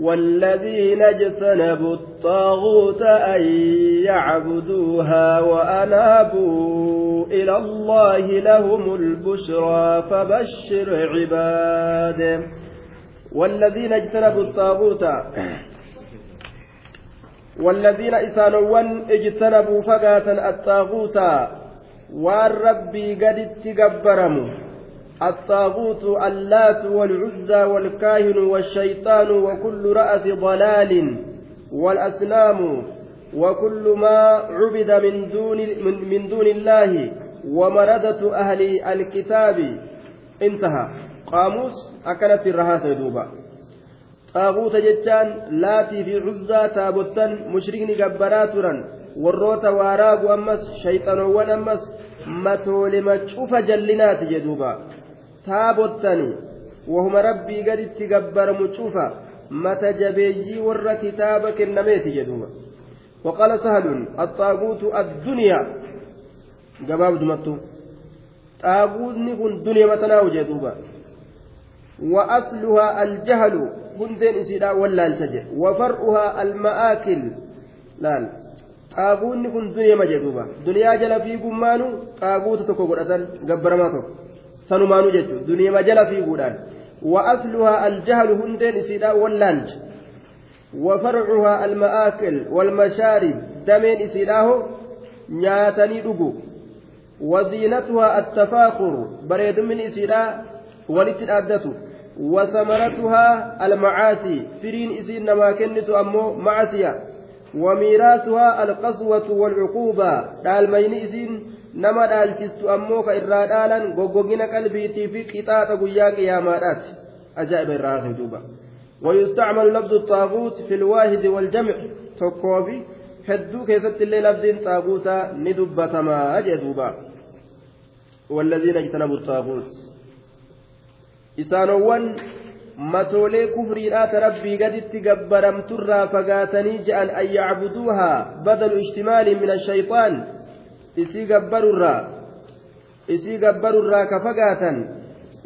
والذين اجتنبوا الطاغوت أن يعبدوها وأنابوا إلى الله لهم البشرى فبشر عباده والذين اجتنبوا الطاغوت والذين إسانوان اجتنبوا فقاتا الطاغوت والربي قد اتقبرموا. الطاغوت اللات والعزى والكاهن والشيطان وكل رأس ضلال والأسنام وكل ما عبد من دون من دون الله ومردة أهل الكتاب. انتهى. قاموس أكلت الرهاسة دوبا. طاغوت جتان لاتي في عزى تابوتا مشركني والروت واراق أمس شيطان ونمس متولم شوف جلنات جدوبا. taabottani wahuma rabbii gaditti gabbaramu cufa mata jabeeyyii warra kitaaba kennameeti jedhuuba waqaala sahaluun axaaguutu adduniyaa gabaabdumattu xaaguutni kun duniya matanaa'u jedhuuba wa asluhaa aljahalu hundeen isiidhaa wallaalcha jedhe wa far'uhaa alma'aakil laal. Xaaguutni kun duniyama jedhuuba duniyaa jala fiigummaanu xaaguuta tokko godhatan gabbaramaa tokko. Sanumaanuu jechuudha duniima jala fiiguudhaan. وأصلها الجهل هندين سيدا واللانج وفرعها المآكل والمشارب دمين إسيداه نياتني دقو وزينتها التفاخر بريد من إسيدا ولتنأدته وثمرتها المعاصي فرين إسين ما كنت أمو معصية وميراثها القسوة والعقوبة دال مين إسين nama dhaalchistu ammoo ka irraa dhaalan goggogina qalbiitii fi qixaaxa guyyaa qiyaamaadhaati ajaa'iba irraa hafe duuba ويستعمل لفظ الطاغوت في الواحد والجمع تكوفي keessatti illee labsiin xaaguutaa ni dubbatamaa jee duuba والذين اجتنبوا الطاغوت isaanowwan matoolee kufriidhaata rabbii gaditti gabbaramturraa fagaatanii je'an an yacbuduuhaa badalu ishtimaalin min ashayxaan isii gabbarurraa isii gabbarurraa ka fagaatan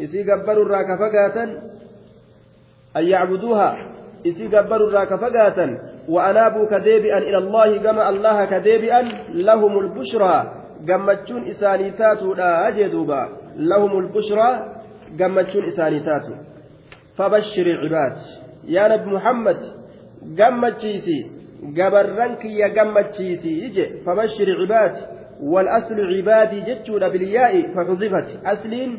isii gabbarurraa ka fagaatan an yacbuduuha isii gabbarurraa ka fagaatan وأنابوا كديبئا إلى الله كما الله كديبئا لهم البشرى gammachuun isaanii taatuudha jedhuuba lahum ulbushraa gammachuun isaanii taatu fabashiri cibaad yaa nabi muhammad gammachiisi gabarran kiyya gammachiisi ije fabashiri cibaad والأصل عبادي جتشو بالياء فحذفت. أصل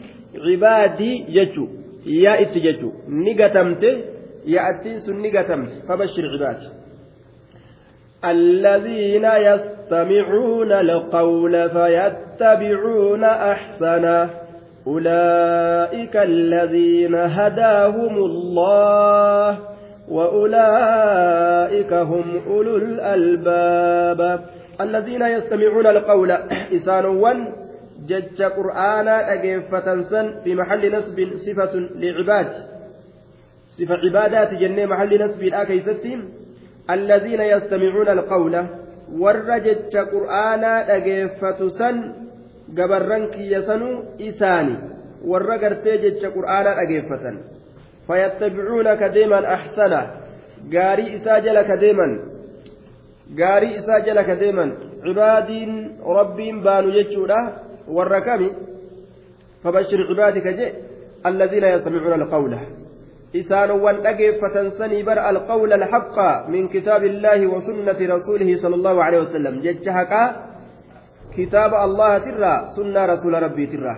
عبادي جتشو. يا اتجتشو نقتمت. يا أتنس نقتمت. فبشر عبادي الذين يستمعون القول فيتبعون أحسنه. أولئك الذين هداهم الله. وأولئك هم أولو الألباب. الذين يستمعون القول إسانوان جج قرآنا أجيفة سن في محل نسب صفة لعباد. صفة عبادات جنة محل نسب الآكيستين الذين يستمعون القول ورجج قرآنا أجيفة سن gabarran kiyya sanuu isaani warra gartee jecha qur'aanaa dhageeffatan fayattabicuuna ka deeman axsana gaarii isaa jala ka gaarii isaa jala ka deeman cibaadiin rabbiin baanu jechuudha warra kami fabashir cibaadika je alladhiina yastamicuuna alqawla isaanowwan dhageeffatan sanii bara alqawla alxaqa min kitaabi illaahi wa sunnati rasuulihi sala allahu alehi wasalam jecha haqaa kitaaba allahatirraa sunnaa rasuula rabbiitirraa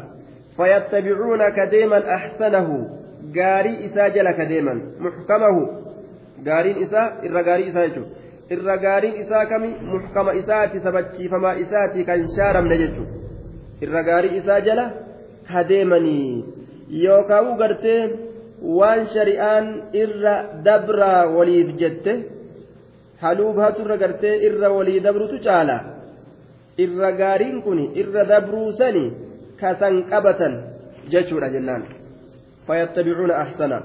fayattabicuuna ka deeman axsanahu gaarii isaa jala ka deeman muxkamahu gaariin isaa irra gaarii isaa jechuudha irra gaariin isaa kami muhkama isaati sabachiifamaa isaati kan shaaramne jechuudha irra gaarii isaa jala ka deemanii yookaan gartee waan shari'aan irra dabraa waliif jette haluu irra gartee irra walii dabrutu caala irra gaariin kun irra dabruu sani kasan qabatan jechuudha jennaan fayattabicuuna ahsana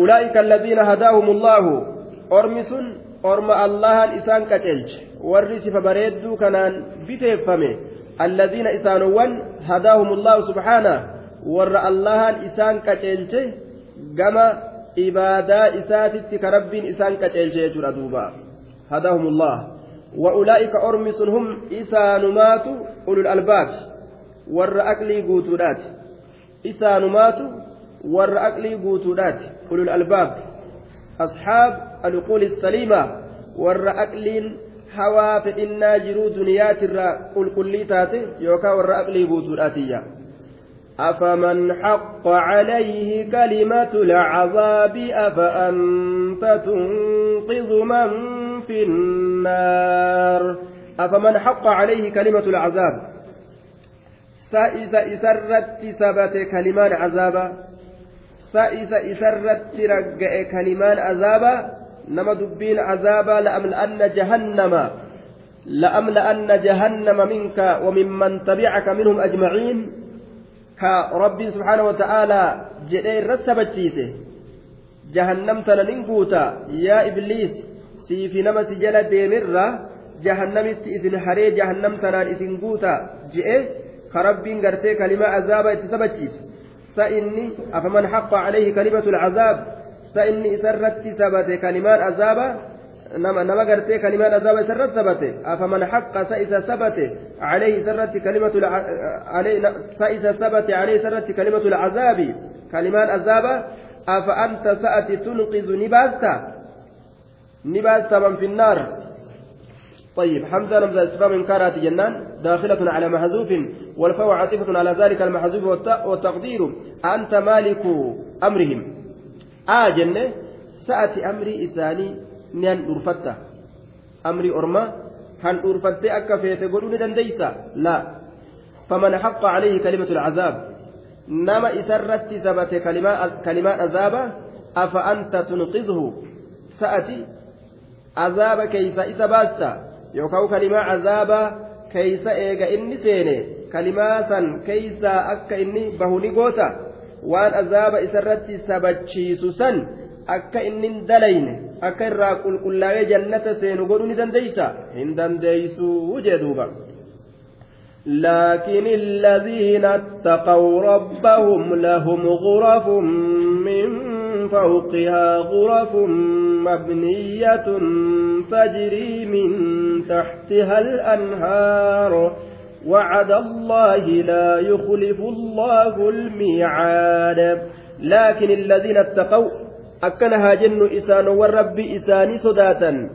أولئك الذين هداهم الله ormi sun orma allahan isaan qaceelche warri sifa bareedduu kanaan biteeffame alladiina isaanowwan hadaahum allahu subhaana warra allahan isaan qaceelche gama ibaadaa isaatitti ka rabbiin isaan qaceelche jechuudha duuba hadahumullah وأولئك أرمس هم إسانمات أولو الألباب ور أكلي قوتودات إسانمات ور أكلي قوتودات أولو الألباب أصحاب العقول السليمة ور أكلين hawaa fedhinnaa jiruu duniyaatirraa qulqullii taate yookaan warra aqlii guutuudhaatiyya أفمن حق عليه كلمة العذاب أفأنت تنقذ من في النار؟ أفمن حق عليه كلمة العذاب؟ سائس إسرت ثبت كلمان عذابا سائس إسرت رجع كلمان عذابا nama dubbiin azaabaa la'amla'anna jahannama la'amla'anna jahannama minka وممن تبعك منهم أجمعين كربي سبحانه وتعالى جئ رسبتشيته جهنم تننقوتا يا إبليس في في نمس جل ديمرة جهنم إذن حري جهنم تنان إذن قوتا جئ كربي قرتي كلمة عذاب اتسبتشيس فإني أفمن حق عليه كلمة العذاب سإني إسرت ثبت كلمات gartee kalimaan azaaba isarratti sabate afaman haqqa sa isa sabate alayhi isarratti kalimatu sa isa sabate alayhi isarratti kalimatu lacazaabi kalimaan azaaba afa anta sa'ati tunqizu ni baasta ni baasta man fi nnaar طيب حمزة نمزة استفهام إنكارات جنان داخلة على محذوف والفاء عاطفة على ذلك المحذوف والتقدير أنت مالك أمرهم آ جنة سأتي أمري إساني handhuurfatta amri orma handhuurfattee akka feete godhuu ni dandeeysa laa faman haqqa calayhi kalimatu lcazaab nama isarratti sabate kalimaa azaaba afa anta tunqidhu sa'ati azaaba keeysa isa baasta yookaan kalimaa azaaba keeysa eega inni seene kalimaa san keeysaa akka inni bahu ni goota waan azaaba isarratti sabachiisu san akka inni dalayne akka irraa qulqullaa'ee jannata seenu godhuu ni dandeeysa hin dandeeysuu jee duuba لكن الذين اتقوا ربهم لهم غرف من فوقها غرف مبنية تجري من تحتها الأنهار وعد الله لا يخلف الله الميعاد لكن الذين اتقوا jennu isaanowwan rabbi isaanii sodaatan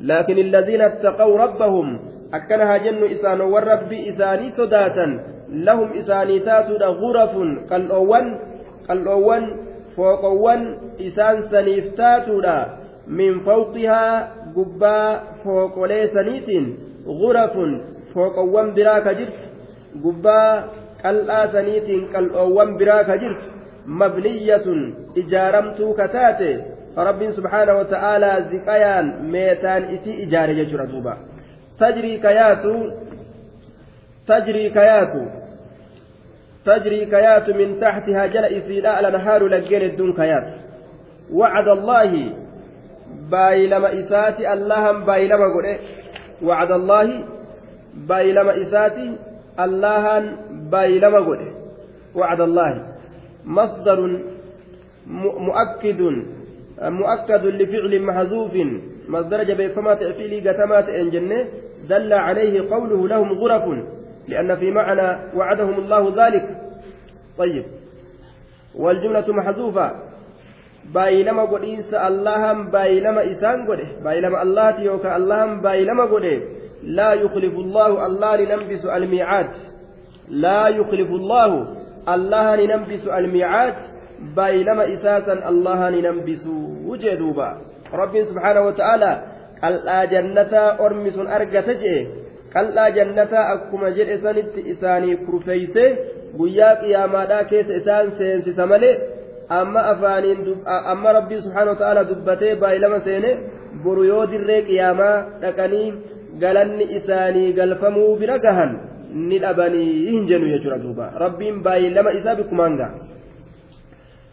laakin illadiina attaqaw rabbahum akkana haa jennu isaanowwan rabbi isaanii sodaatan lahum isaanii taatuudha gurafun qal'oowwan qal'oowwan fooqowwan isaan saniif taatuudha min fawqihaa gubbaa fooqolee saniitiin gurafun fooqowwan biraa ka jirtu gubbaa qal'aa saniitiin qal'oowwan biraa ka jirtu mabniyyatun ijaaramtuu kataate rabbiin subhaanahu wa ta'aalaa ziqayaan meetaan isii ijaare jechuudha duuba tajrii kayaatu tajrii kayaatu تجري كيات من تحتها جل إسيلاء الأنهار لجين الدون كيات. وعد الله بايلما إساتي اللهم بايلما قل وعد الله بايلما إساتي اللهم بايلما قل وعد الله. مصدر مؤكد مؤكد لفعل محذوف. مصدر جبيفما تأفيلي قتمات إن جنة دل عليه قوله لهم غرف. لأن في معنى وعدهم الله ذلك. طيب. والجملة محذوفة. بايلما قديس اللهم بايلما إسان قده بايلما الله تيوكا اللهم بايلما قده لا يخلف الله الله لننبس الميعاد. لا يخلف الله ni nambisu almiicaad baay'ilama isaasan allaha ni nambisu wujee duuba rabbiin subhaanahu wa ta'aalaa qal'aa jannataa akkuma jedhe sanitti isaanii kurfeeyse guyyaa qiyaamaadhaa keessa isaan seensisa malee amma afaaniin amma rabbiin subhaanahu wa ta'aalaa dubbatee baay'ilama seene boru yoo dirree qiyaamaa dhaqanii galanni isaanii galfamuu bira gahan ni dhabanii hin jennu jechuudha duuba. Rabbiin baay'ee lama isaa bikkumaan ga'a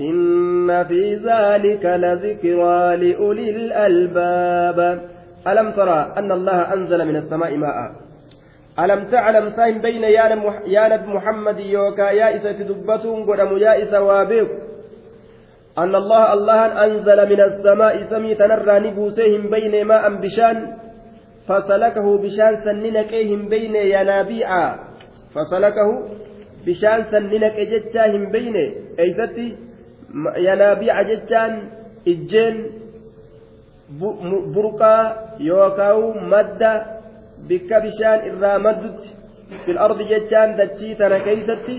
إن في ذلك لذكرى لأولي الألباب. ألم ترى أن الله أنزل من السماء ماء؟ ألم تعلم ساين بين يا نبي محمد يوكا يا إسا في دبتهم قدم يا إسا وابيك؟ أن الله الله أنزل من السماء سمي تنرى نبوسيهم بين ماء بشان فسلكه بشان سننكيهم بين ينابيع. فسلكه بشان سننك جتاهم بين أيستي yanaabiica jechaan ijjeen burqaa yookaan madda bikka bishaan irraa maddutti fil ardi jechaan dachii tana keeysatti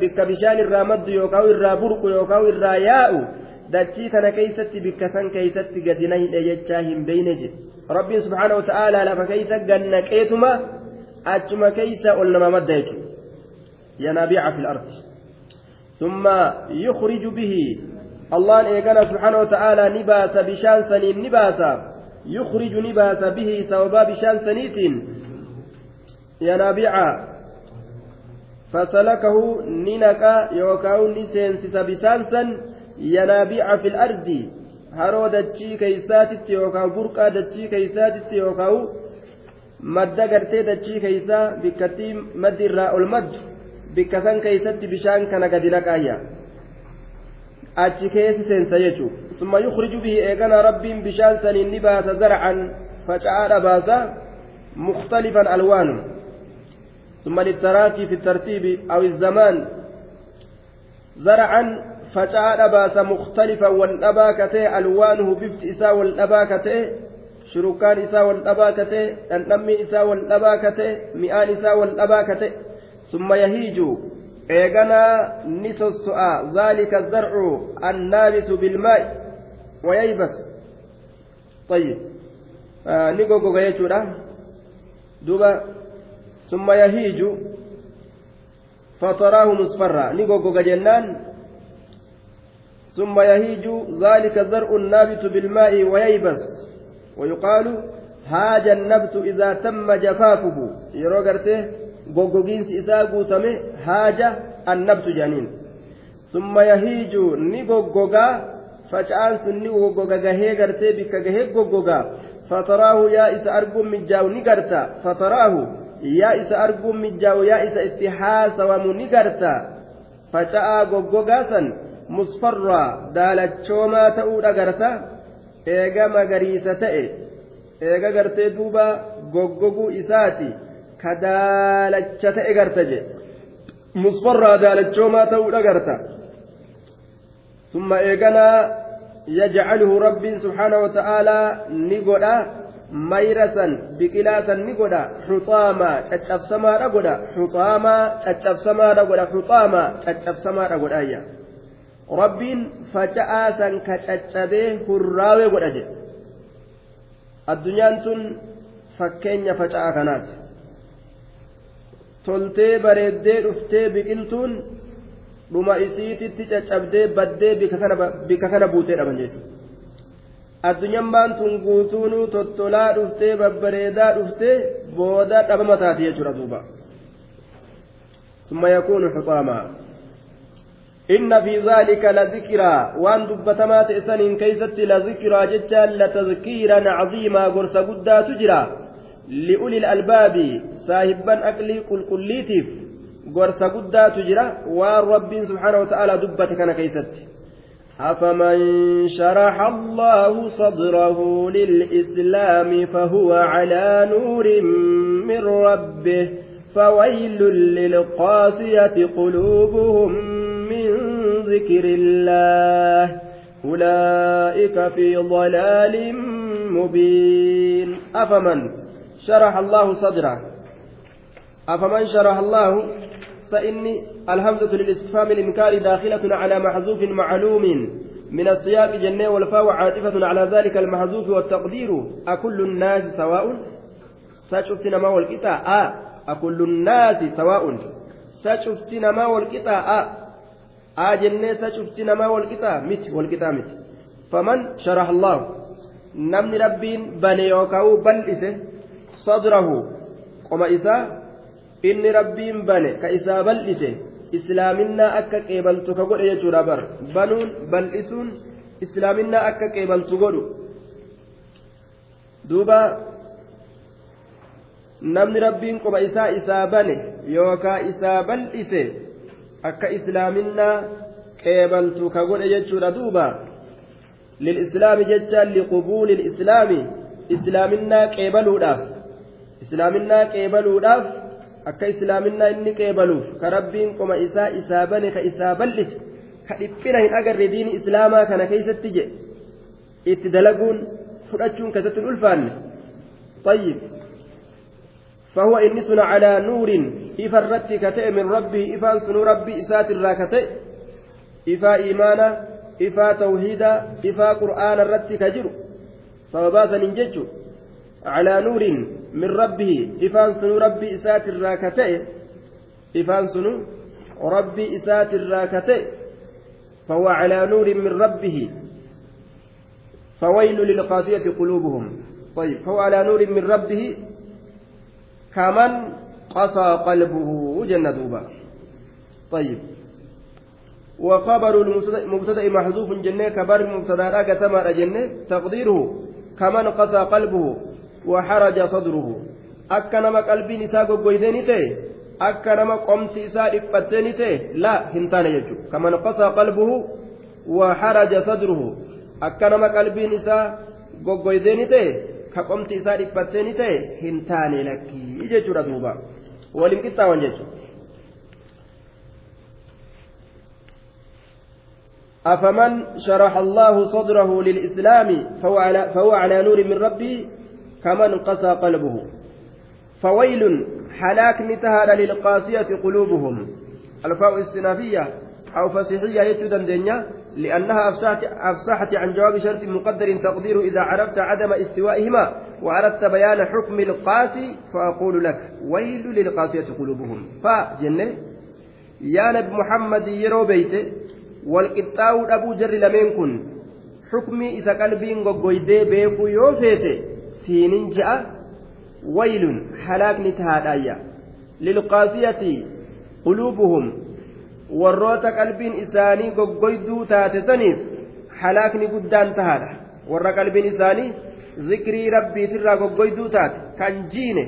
bikka bishaan irraa maddu yookaan irraa burqu yookaan irraa yaa'u dachii tana keeysatti bikka san keeysatti gadi nahidhe jechaa hin beyne jedhe rabbiin subhaana wa ta'aalaa lafa keeysa gannaqeetuma achuma keeysa ol nama madda jechuudha yanaabiica fil ardi ثم يخرج به. الله إيقنا سبحانه وتعالى نباس بشان سنين نباس. يخرج نباس به ثوبا بشان سنيت. ينابيع فسلكه ننكا يوكاو نسينسس بسانسا ينابيع في الأرض. haroo dachii keeysaatitti yookaan burqaa dachii keeysaatitti yookaan madda gartee dachii keeysaa bikkattii maddi irraa ol maddu bikka san keeysatti bishaan kana gadi naqaayya achi keessi seensa jechuu summa yukhriju bihi eegana rabbiin bishaan saniin ni baasa zarcan faca'aadha baasa mukhtalifan alwaanu ثم للتراكي في الترتيب أو الزمان زرعا فجاء باس مختلفا والأباكته ألوانه بفت إساء والأباكته شركان إساء والأباكته النمي إساء والأباكته مئان إساء والأباكته ثم يهيج. إيغانا نسوسؤا ذلك الزرع النابت بالماء وييبس. طيب. آه ni goggoga jechuudha duuba. ثم يهيج. فتراه مصفرا. ni goggoga jennaan. ثم يهيج. ذلك الزرع النابت بالماء وييبس. ويقال هاج النبت إذا تم جفافه. yeroo gogte. Goggogiinsi isaa guutame هاج النبت jedhaniin summa yahiiju ni goggogaa faca'aan sun ni goggoga gahee gartee bikka gahee goggogaa fataraahu yaa isa arguun mijjaa'u ni garta. Fataraahu yaa isa arguun mijjaa'u yaa isa itti haasawamu ni garta. Faca'aa goggogaa san musfarraa daalachoomaa ta'uu dhagarta. Eega magariisa ta'e. Eega gartee duuba goggoguu isaati. ka daalacha ta'e garta je musfarraa daalachoomaa ta'uudha garta summa eeganaa yajcaluhu rabbiin subxaanahu wata'aalaa ni godha. Mayrasan biqilaasan ni godha. Xuxaamaa caccabsamaadha godha. Xuxaamaa caccabsamaadha godha. Xuxaamaa caccabsamaadha godhaayya rabbiin faca'aasan ka caccabee hurraawee godha jedhe addunyaan tun fakkeenya faca'a kanaati. Toltee bareeddee dhuftee biqiltuun dhuma isiititti caccabdee baddee bika kana buutee dhaban jechuudha. addunyaan baantun guutuunuu tottolaa dhuftee babbareedaa dhuftee booda dhabama taati jechuudha duuba. ثم يكون حطاما إن في ذلك لذكرى وأن دبتما تئسن كيست لذكرى جتا لتذكيرا عظيما قرص قدا تجرى li'ulil albaabi saahibban aqlii qulqulliitiif gorsa guddaatu jira waan rabbiin subhaanahu wata'aalaa dubbate kana keeysatti أفمن شرح الله صدره للإسلام فهو على نور من ربه فويل للقاسية قلوبهم من ذكر الله أولئك في ضلال مبين أفمن شرح الله صدره. أفمن شرح الله؟ فإني الهمزة للاستفهام الإنكار داخلة على محذوف معلوم. من السياق جنة والفاء عاطفة على ذلك المحذوف والتقدير. أكل الناس سواء؟ ساشفت نما والقطاع. آه أكل الناس سواء. ساشفت نما والقطاع. آه آه جنة ساشفت نما والقطاع. مت والقطاع مت. فمن شرح الله؟ نمن ربين بني يوكاو بل sadrahu. Qoma isaa inni rabbiin bane ka isaa bal'ise islaaminaa akka qeebaltu ka godhe jechuudha bar. Banuun bal'isuun islaaminaa akka qeebaltu godhu. Duuba namni rabbiin qoba isaa isaa bane yookaa isaa bal'ise akka islaaminaa qeebaltu ka godhe jechuudha duuba. Lilislaami jechaan liqubuuli lislaami islaaminaa qeebaluudhaaf islaaminaa qeebaluudhaaf akka islaaminaa inni qeebaluuf ka rabbiin qoma isaa isaa bane ka isaa bal'ise ka dhiphina hin agarre diini islaamaa kana keeysatti je itti dalaguun fudhachuun keessatti hin ulfaanne طيب فهو إني سن على نور إفا الرت كتئ من ربي إفا سن ربي إسات الراكتئ إفا إيمانا إفا توحيدا إفا قرآن الرت كجر سببا سننججو على نور من ربه. إفان سنو ربي إسات الراكتئ إفان سنو ربي إسات الراكتئ فهو على نور من ربه. فويل للقاسية قلوبهم. طيب فهو على نور من ربه. كمن قسى قلبه جنة دوبا. طيب وخبر المبتدأ محذوف جنة كبر مبتدأ كتمر جنة. تقديره كمن قسى قلبه. وحرج صدره hin taane jechuudha kaman qasaa qalbuhu wa haraja sadruhu akka nama qalbiin isaa goggoydee ni ta'e ka qomsi isaa dhiphattee ni ta'e hin taane lakkii jechuudha duuba waliin qixxaawan jechuudha. أفمن شرح الله صدره للإسلام فهو على, فهو على نور من ربه كمن قسى قلبه. فويل حلاك نتهر للقاسية قلوبهم. الفاء السنافية أو فصيحية يجد دنيا لأنها أفسحت, أفسحت عن جواب شرط مقدر تقدير إذا عرفت عدم استوائهما وأردت بيان حكم القاسي فأقول لك ويل للقاسية قلوبهم. فجنة يا نبي محمد يرو بيته والقطاو أبو جر لمن كن. حكمي إذا قلبي غوغويدي بيكو يوفيته siinin ja'a. Waylun halaakni tahaadhaayya lilqaasiyati quluubuhum. Warroota qalbiin isaanii goggoyduu taate saniif halaakni guddaan tahaadha. Warra qalbiin isaanii zikrii rabbiitirraa goggoyduu taate kan jiine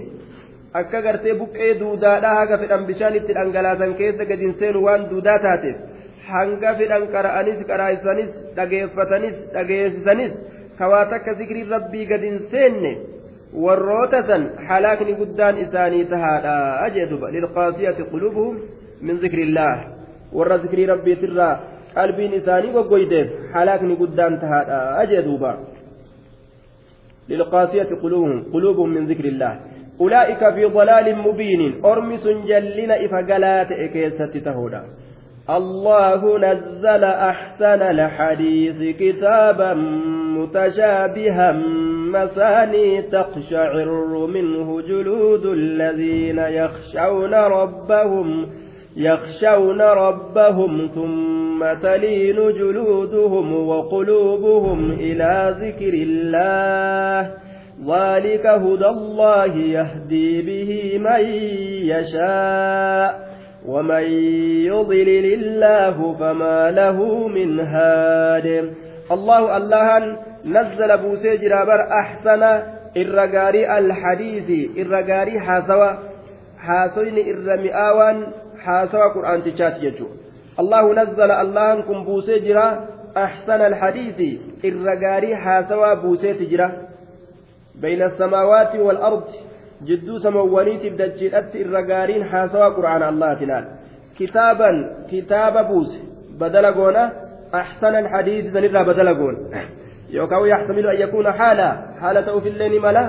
akka gartee buqqee duudaadhaa haga fedhan bishaan itti dhangalaasan keessa gadin seenu waan duudaa taateef hanga fedhan qara'anis qaraa'ibsanis dhageeffatanis dhageessisanis kawaa takka zikrii rabbii gadin seenne warroota san halaakni guddaan isaanii tahaadha ajeeduba lilqaasiyati qulubuhum min zikrillaah warra zikrii rabbiitirraa qalbiin isaanii goggoydeef halaakni guddaan tahaadha ajeeduba للقاسية قلوبهم قلوبهم من ذكر الله أولئك في ضلال مبين أرمس جلنا إفقلات إكيسة تهودا الله نزل أحسن الحديث كتابا متشابها مثاني تقشعر منه جلود الذين يخشون ربهم يخشون ربهم ثم تلين جلودهم وقلوبهم إلى ذكر الله. ذلك هدى الله يهدي به من يشاء. ومن يضلل الله فما له من هاد الله الله نزل بوسي جرابر أحسن الرقاري الحديث الرقاري حاسوا حاسوين الرمئاوان حاسوا قرآن تشات يجو الله نزل الله كن بوسي أحسن الحديث الرقاري حاسوا بوسي تجرا بين السماوات والأرض جدو سموانيتف دجيلت الرقارين حاسوا قرآن الله تنال. كتابا كتاب بوس بدل قونا أحسن الحديث سنرى بدل قون. يوكاو يحتمل أن يكون حالا حالة في الليل ملا.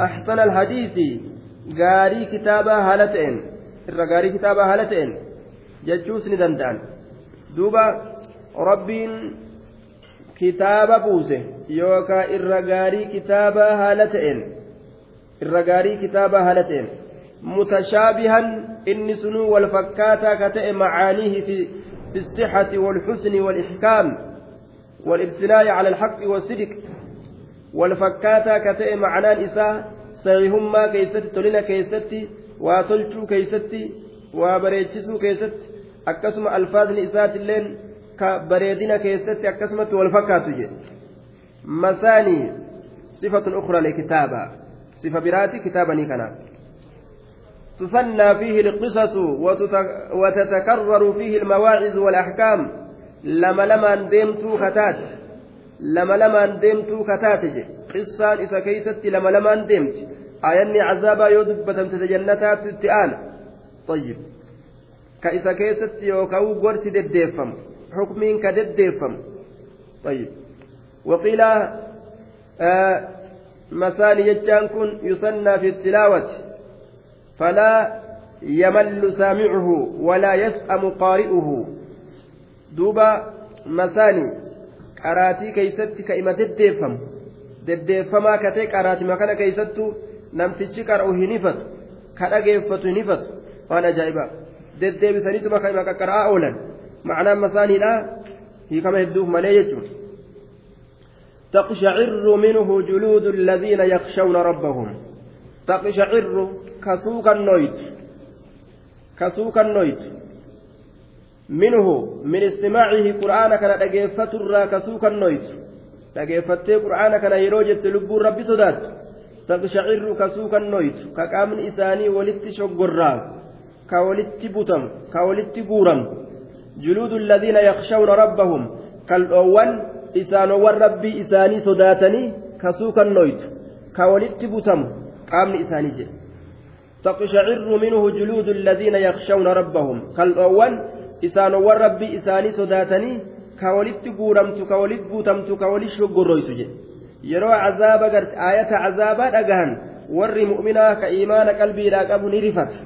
أحسن الحديث غاري كتابا هالتين الرقاري كتابا هالتين ججوس ندندان. دوبا ربين yookaan irra gaarii kitaaba haala ta'een irra gaarii kitaaba haala ta'een mutashaabihan inni sunuu wal fakkaataa ka ta'e macaaniihi fi الصحة والحسن والإحكام والابتلاء على الحق والصدق والفكاتا كتئ معنى الإساء صحيحما كيست تلنا كيست وتلشو كيست وبريتشسو كيست أكسم ألفاظ الإساءة اللين كبريدنا كيست أكسمت والفكاتو جي مثاني صفة أخرى لكتابة صفة براتي كتابة نيكنا تثنى فيه القصص وتتكرر فيه المواعظ والأحكام. لما لما ديمتو كتات. لما لما ديمتو كتات قصان إسا كيست لما لما ديمت آياني عذابا يودبتم تتجنتات التئان طيب. كإسا كيست يوكاو قرت دديفم حكمين كدديفم طيب. وقيل آه مثاني يجان كن يثنى في التلاوة فلا يمل سامعه ولا يسأم قارئه دوبا مثاني قراتي كيست deddeeffamaa katee qaraatima kana keeysattu namtichi qara'u hin ifatu ka dhageeffatu hin ifatu waan ajaa'ibaa deddeebisaniituma ka ima qaqqara'aa oolan معناه مثانيلا هي كما يدوه مليجون تقشعر منه جلود الذين يخشون ربهم. تقشعر كسوك النويت. كسوك النويت. منه من استماعه قرآن كان الرا كسوك النويت. دقيفتي قرآن كان يروجت لبو ربي صدات. تقشعر كسوك النويت. كقامن إساني ولت شقرا. كولت بوتم كولت بورم جلود الذين يخشون ربهم. كالأول إسانوان ربي إساني صداتني كسوك النويت كولت بوتم قامن إساني جل تقشعر منه جلود الذين يخشون ربهم كالأول إسانوان ربي إساني صداتني كولت بورمت كولت بوتمت شقرويت جل yeroo cazaaba garte ayata cazaabaa dhagahan warri mu'minaa ka iimaana qalbiidhaa qabu ni rifata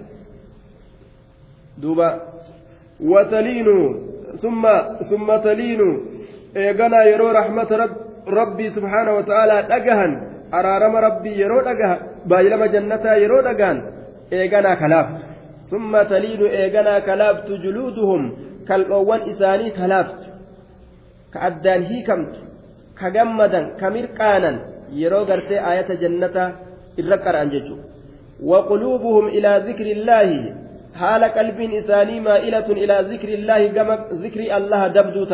duuba. وتلين ثم ثم تلين إيغانا يرو رحمة رب ربي سبحانه وتعالى دقهن أرارم ربي يرو دقه بايلما جنتا يرو دقهن إيغانا كلاف ثم تلين إيغانا كلافت جلودهم كالأوان إساني كلافت كأدان هيكمت كجمدا كمرقانا يرو غرتي آية جنة الركر أنججو وقلوبهم إلى ذكر الله haala qalbiin isaanii maa'ilatun ilaa zikri illaahi gama zikri allaha dabduu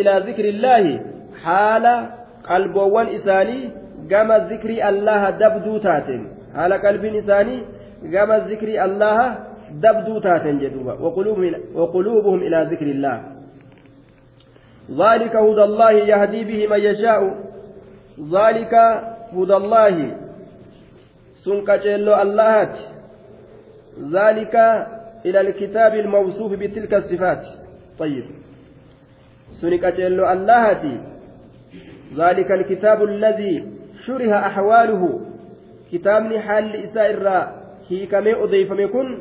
ilaa zikri illaahi haala qalboowwan isaanii gama zikri allaha dabduu taateen haala qalbiin isaanii gama zikri allaha dabduu taateen jedhuuba waquluubuhum ilaa zikri illaah ذلك هدى الله يهدي به من يشاء ذلك هدى الله سنكتشيلو اللهات ذلك إلى الكتاب الموصوف بتلك الصفات طيب سنك اللهتي. ذلك الكتاب الذي شرح أحواله. كتابني حال إسائر هي كما أضيف مكن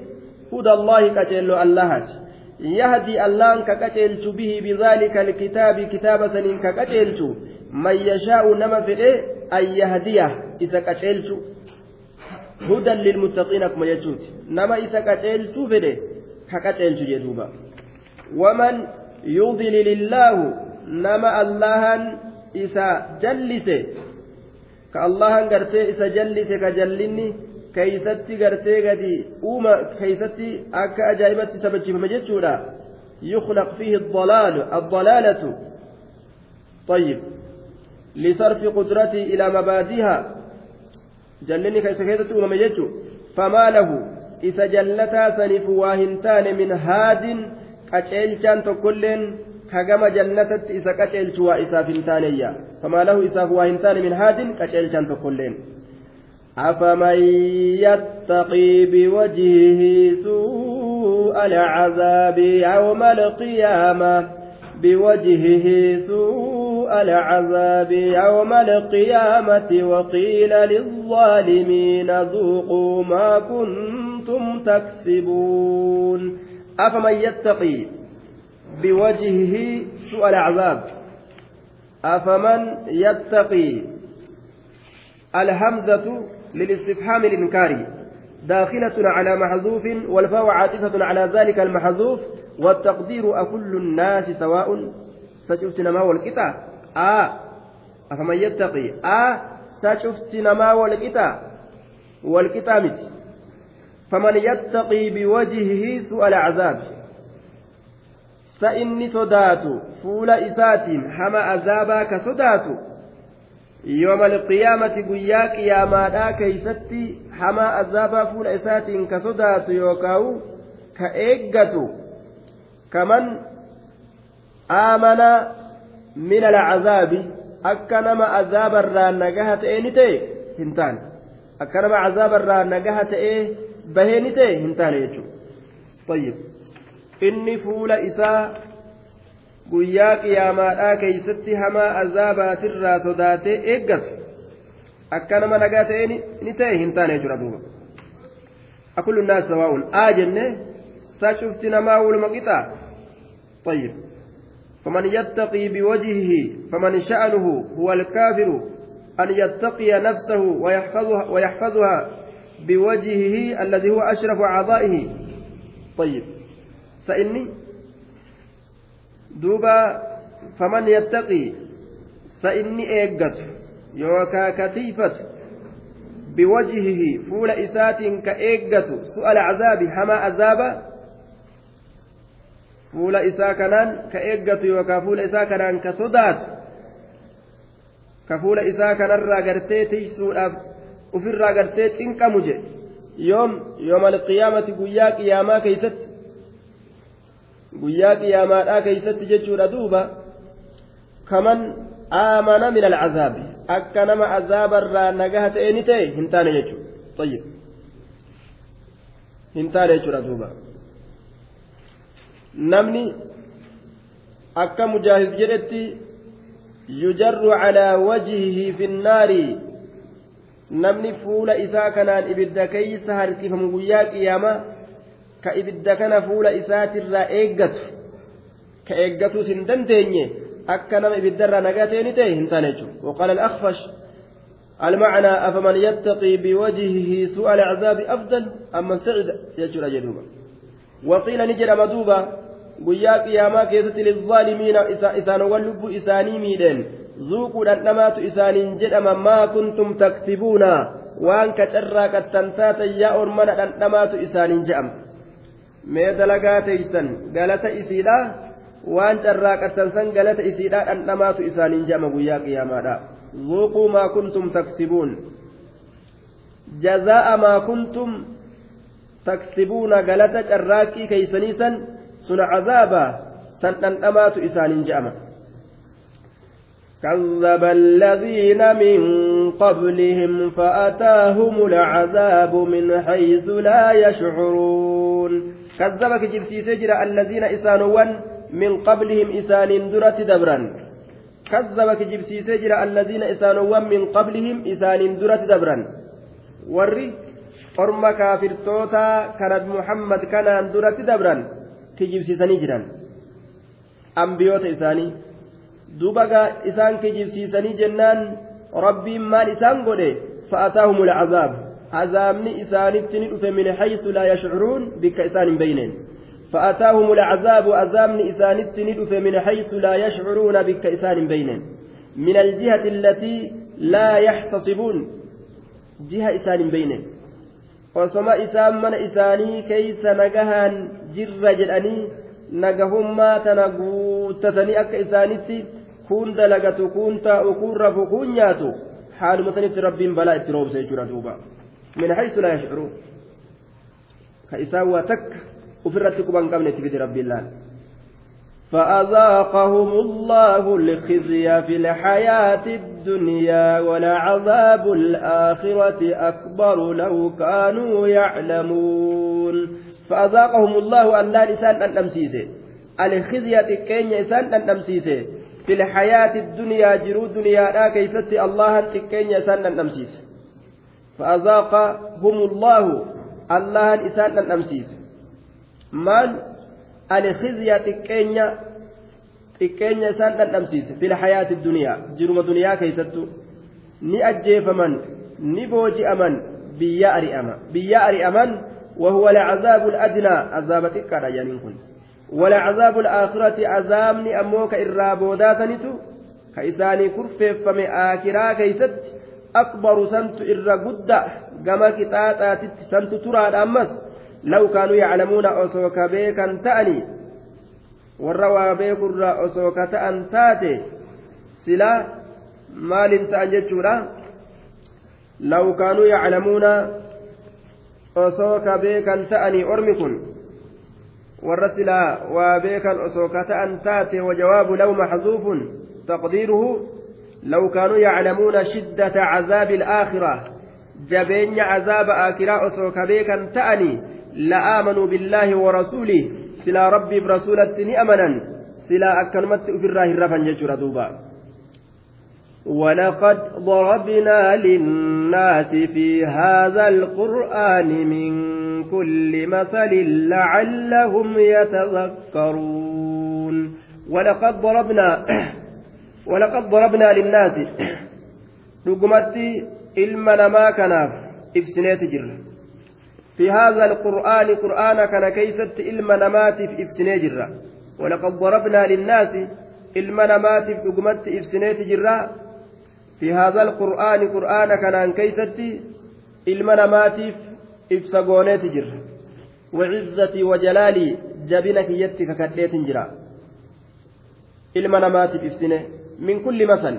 هدى الله كتل اللهتي. يهدي الله ككتلت به بذلك الكتاب. كتاب سنين ككتلت من يشاء نما في أن يهديه. إذا كتلت هدى للمتقين كما يجوت. نما إذا كتلت فده ككتلت جدوبا ومن يضلل الله نما الله إذا جلس كالله قرتي إذا جلس كجلني keeysatti gartee gadi uuma keeysatti akka ajaa'ibatti sabachifame jechuudha يخلق فيه الضلال الضلالة طيب لصرف قدرته إلى مبادئها uumame jechuun famaa lahu isa jallataa saniif waa hin taane min haadin qaceelchaan tokkolleen kagama jannatatti isa qaceelchu waa isaaf hin taaneyya famaa lahu isaaf waa hin taane min haadin qaceelchaan tokkolleen أفمن يتقي بوجهه سوء العذاب يوم القيامة بوجهه سوء العذاب يوم القيامة وقيل للظالمين ذوقوا ما كنتم تكسبون أفمن يتقي بوجهه سوء العذاب؟ أفمن يتقي الهمزة للاستفهام الإنكاري داخلة على محذوف والفاء عاطفة على ذلك المحذوف والتقدير أكل الناس سواء؟ سشفت نما والقطع. آ. أفمن يتقي؟ آ. سشفت نما والقطع. والقطع مت. فمن يتقي بوجهه سوء العذاب فإني صدات فول إسات حما عذابا كصدات يوم القيامة قيا قياما كيستي حما عذابا فول إسات كصدات يوكاو كإيقة كمن آمن من العذاب أكنما عذاب الران نجاهة إيه هنتان. أكنما عذاب الران نجاهة إيه بهينتي هنتان يجو طيب inni fuula isaa guyyaa qiyaamaadhaa keeysatti hamaa azaabatirraa sodaatee eeggatu akka nama nagaa ta'e ni ta'e hin taane jechuudha duuba akullu naas sawaa'un aa jenne saa cufti namaa waluma qixaa طيب فمن يتقي بوجهه فمن شأنه هو الكافر أن يتقي نفسه ويحفظها, ويحفظها بوجهه الذي هو أشرف أعضائه طيب سإني دوبا فمن يتقي سإني إيقت يوكا كتيفة بوجهه فول إسات كإيقت سؤال عذاب حما عذاب ka eeggatu yookaan fuula isaa kanaan ka sodaatu ka fuula isaa kanarraa gartee tiisuudhaaf ofirraa gartee cinqamu jedhe. Yoom yoom alqiyaamati guyyaa qiyaamaa keeysatti guyyaa qiyaamaadhaa keeysatti jechuudha duuba kaman aamana min alcazaabi akka nama azaabarraa nagaha ta'e ni ta'e hin taane jechuudha. Ayyib hin taane jechuudha duuba. Namni akka mujaahid jedhetti yujarru calaa wajhihi fi nnaari namni fuula isaa kanaan ibidda keeysa harkifamu guyyaa qiyaamaa ka ibidda kana fuula isaatirraa eeggatu ka eeggatus hin dandeenye akka nama ibiddarraa nagaa ta'e ni ta'e hin taane jechuudha waqaala al-akhfash المعنى أفمن يتقي بوجهه سوء العذاب أفضل أم من سعد يجر جدوبا وقيل نجر مدوبا guyyaa qiyaamaa keessatti lizaalimiina isaanowwan lubbuu isaanii miidheen dhamaatu isaaniin jedhama maa kuntum taksibuuna waan kacarraa qattan taatan yaa ormana dhandhamaatu isaaniin jedhama mee dalagaa teeysan galata isiidha waan carraaqattan san galata isiidha dhandhamaatu isaaniin jedhama guyyaa qiyaamaadha zuuquu maa kuntum taksibuun jazaa'a maa kuntum taksibuuna galata carraaqqii keeysanii san sun cazaaba san dhandhamaatu isaaniin jedhama كذب الذين من قبلهم فأتاهم العذاب من حيث لا يشعرون. كذبك جبسيسي جرى الذين إسانوان من قبلهم إسان درة دبرا. كذبك جبسيسي جرى الذين إسانوان من قبلهم إسان درة دبرا. ورّي orma kaafirtoota kanat muhammad kanaan duratti dabran kijibsiisanii jiran ambiyoota isaanii duuba isaan kijibsiisanii jennaan rabbiin maal isaan godhe fa'ataahum alcazaab عذابني إسانت ندف من حيث لا يشعرون بك إسان بينين فأتاهم العذاب عذابني إسانت ندف من حيث لا يشعرون بك إسان بينين من الجهة التي لا يحتصبون جهة إسان بينين osoma isaan mana isaanii keeysa nagahaan jirra jedhanii nagahummaa tana guuttatanii akka isaanitti kun dalagatu kun taa'u kun rafu kun nyaatu haaluma sanitti rabbiin balaa itti roobse jechuudha duuba. من حيث لا يشعرون كإساوى تك وفرت كبان قبل تفيد رب الله فأذاقهم الله الخزي في الحياة الدنيا ولعذاب الآخرة أكبر لو كانوا يعلمون فأذاقهم الله أن لا لسان أن أمسيسه الخزي تكين لسان أن أمسيسه في الحياة الدنيا جرو دنيا لا كيفت الله تكين لسان أن أمسيسه فأذاقهم الله الله إسان أن أمسيسه مال الخزي تكين xiqqeenya isaan dhandhamsiise fil hayaati duniyaa jiruma duniyaa keeysattu ni ajjeefaman ni booji'aman biyya ari'ama biyya ari'aman وهو العذاب الأدنى. عذاب تكاد جانين ولعذاب الآخرة عذابني أموك إرابوداتنتو كإساني كرفف فمي آكرا كيست أكبر سنت إر قد كما كتاتات سنت ترى أمس لو كانوا يعلمون أسوك بيكا تأني. والروى بيك الرا أسوك تأن تاتي. سلا مال تأن لو كانوا يعلمون beekan ta'anii ormi kun beekan osoo ka ta'an taate wajawaabu law maxzuufun taqdiiruhu law kaanuu yaclamuuna shiddata cazaabi alaakhira jabeenya cazaaba aakiraa osoo ka beekan ta'anii la'aamanuu billaahi warasuulih silaa rabbiif rasuulatti ni amanan silaa akkanumatti ufirraa hin rafan jechuudha duuba ولقد ضربنا للناس في هذا القرآن من كل مثل لعلهم يتذكرون. ولقد ضربنا ولقد ضربنا للناس رقمتي إلما ما كان إفسنات جر. في هذا القرآن قرآن كان كيست إلما نمات في إفسنات جر. ولقد ضربنا للناس إلما نمات في رقمت إفسنات جر. في هذا القرآن قرآن كان كيستي إلمنا ماتيف وجلالي جبنك يتك كديت جرا إلمنا ماتيف إفسنه من كل مثل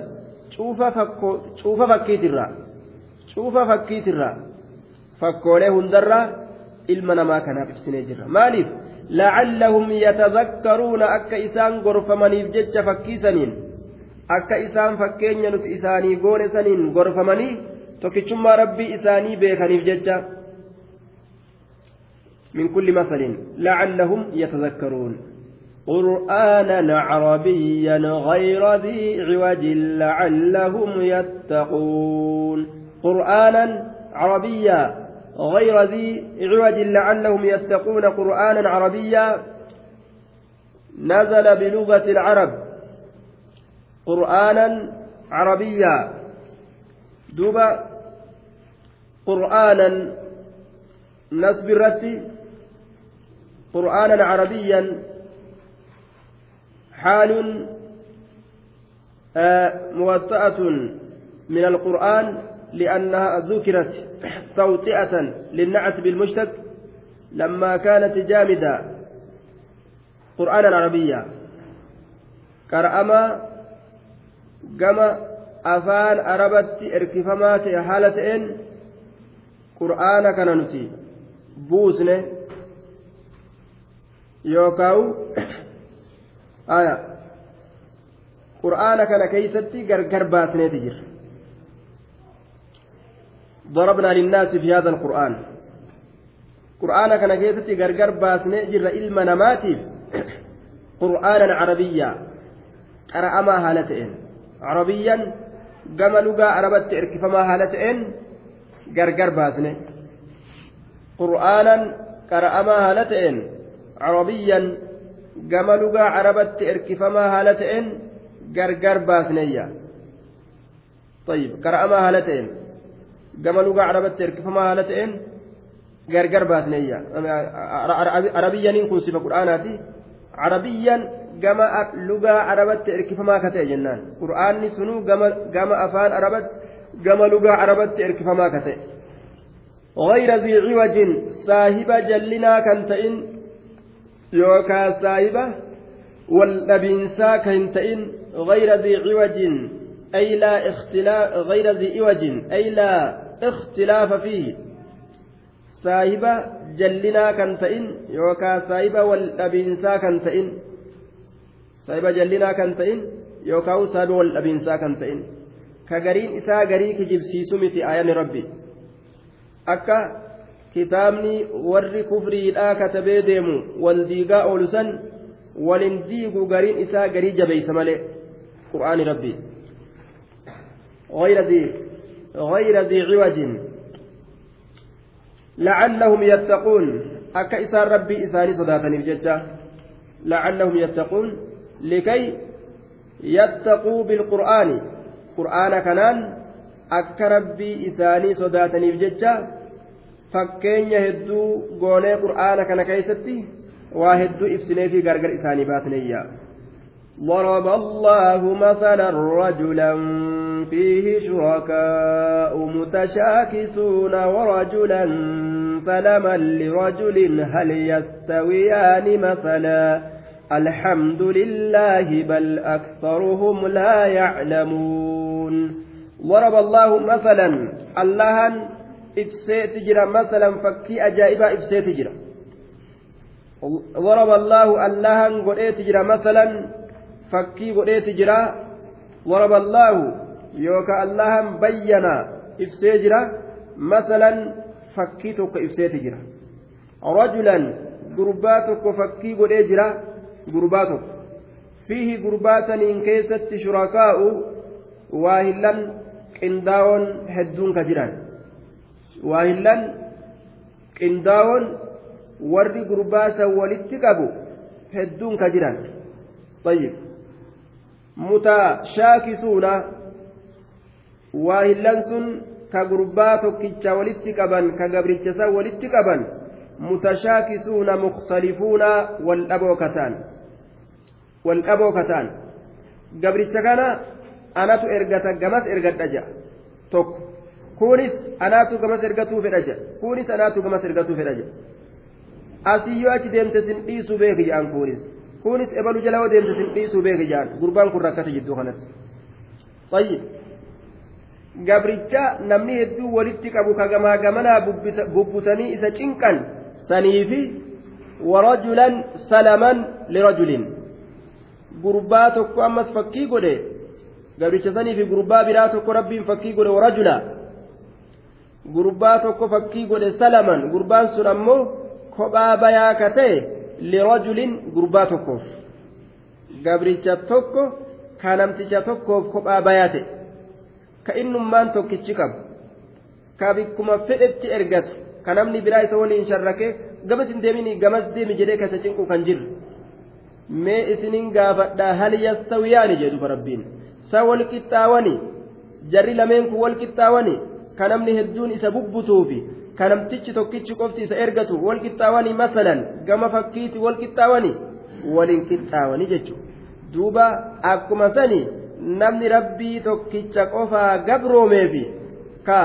شوف فكو شوف فكيت الرا شوف فكيت الرا فكوله هندرا ilma ما كان ibsinee jirra maaliif لعلهم يتذكرون akka isaan gorfamaniif jecha fakkiisaniin akka isaan fakkeenya nuti isaanii goone saniin gorfamanii tokkichummaa rabbii isaanii beekaniif jecha من كل مثل لعلهم يتذكرون. قرآنا عربيا غير ذي عوج لعلهم يتقون. قرآنا عربيا غير ذي عوج لعلهم يتقون. قرآنا عربيا نزل بلغة العرب. قرآنا عربيا دوبا قرآنا نسب الرتي قرآنا عربيا حال آه موطأة من القرآن لأنها ذكرت توطئة للنعت بالمشتق لما كانت جامدة قرآنا عربيا. كرأما gama afaan arabatti erkifamaa ta'e haala ta'een qur'aana kana nuti yookaawu aya qur'aana kana keeysatti gargar baasneeti jira ضربنا للناس في هذا القرآن قرآن كان كيستي غرغر باسني جر إلما نماتيف قرآنا عربيا قرأ ما هالتين عربيا arabatti erkifamaa haala ta'een gargar baasne qur'aanan qara'amaa haala ta'een carabiyyan gama lugaa arabatti erkifamaa haala ta'een gargar baasneyya طيب qara'amaa haala ta'een gama lugaa arabatti erkifamaa haala ta'een gargar baasneyya arabiyyaniin kun sifa qur'aanaati carabiyyan gama lugaa arabatti erkifamaa ka ta'e jennaan qur'aanni sunuu gama afaan arabatti gama lugaa arabatti erkifamaa ka ta'e غير ذي عوج صاحب جلنا كنتئن يوكا صاحبة والنبينسا كنتئن غير ذي عوج أي لا اختلاف غير ذي عوج أي لا اختلاف فيه صاحبة جلنا كنتئن يوكا صاحبة والنبينسا كنتئن saahiba jallinaa kan ta'in yookaan saahiba wal dhabiinsaa kan ta'in ka gariin isaa garii kijibsiisu miti ayani rabbi akka kitaabni warri kufriidhaa katabee deemu wal diigaa oolu san walin diigu gariin isaa garii jabeeysa malee qur'aani rabbi غير ذي عوج لعلهم يتقون أكا إسان ربي إساني صداتني بججة لعلهم يتقون لكي yattaquu bilqur'aani qur'aana kanaan akka rabbii isaanii sodaataniif jecha fakkeenya hedduu goonee qur'aana kana keessatti waa hedduu ibsinee fi gargar isaanii baasneeyya ضرب الله مثلا رجلا فيه شركاء متشاكسون ورجلا سلما لرجل هل يستويان مثلا؟ الحمد لله بل أكثرهم لا يعلمون. ضرب الله مثلا الله إفسيت جرا مثلا فكي أجائب إفسيت جرا ضرب الله الله قريت جرا مثلا فكي قريت جرا ضرب الله يوكا الله بينا إفسيت جرا مثلا فكي توك إفسيت جرا رجلا قرباتك فكي قريت جرا gurbaa tokko fiihi gurbaataniin keessatti shurakaa'u waahillan qindaawon hedduun ka jiran waahillan qindaawon warri gurbaasan walitti qabu hedduun ka jiran طيب mutashaakisuuna waahillan sun ka gurbaa tokkicha walitti qaban ka gabricha san walitti qaban mutashaakisuuna mukhtalifuuna wal dhaboo kataan wal qaboo kataan gabricha kana anatu ergata gamas ergadha ja'a tokko kunis anaatu gamas ergatuu fedha ja'a kunis anaatu gamas ergatuu fedha ja'a asiyyoo achi deemte sin dhiisuu beeki ja'an kunis kunis ebalu jala yoo deemte sin dhiisuu beeki ja'an gurbaan kun rakkate jidduu kanatti tayyib gabricha namni hedduu walitti qabu ka gamaa gamanaa bubbutanii isa cinqan saniifi warajulan salaman lirajulin gurbaa tokko ammas fakkii godhe gabricha sanii fi gurbaa biraa tokko rabbiin fakkii godhe warajula gurbaa tokko fakkii godhe salaman gurbaan sun ammoo kophaa bayaa ka ta'e lirajulin gurbaa tokkoof. Gabricha tokko ka namticha tokkoof kophaa bayaa ta'e. Ka innummaan tokkichi qabu. Ka bikkuma fedhetti ergatu. Ka namni biraa isa waliin sharrake gamas hin deemini gamas deemi jedhee kasa cinqu kan jirre mee isinin gaafadha hal yastawiyaani jedhufa rabbiin. Sa wal qixxaawani jarri lameen kun wal qixxaawani ka namni hedduun isa bubbutuufi ka namtichi tokkichi qofti isa ergatu wal qixxaawani masalan gama fakkiiti wal qixxaawani waliin qixxaawani jechuudha duuba akkuma sani namni rabbii tokkicha qofaa gabroomeefi ka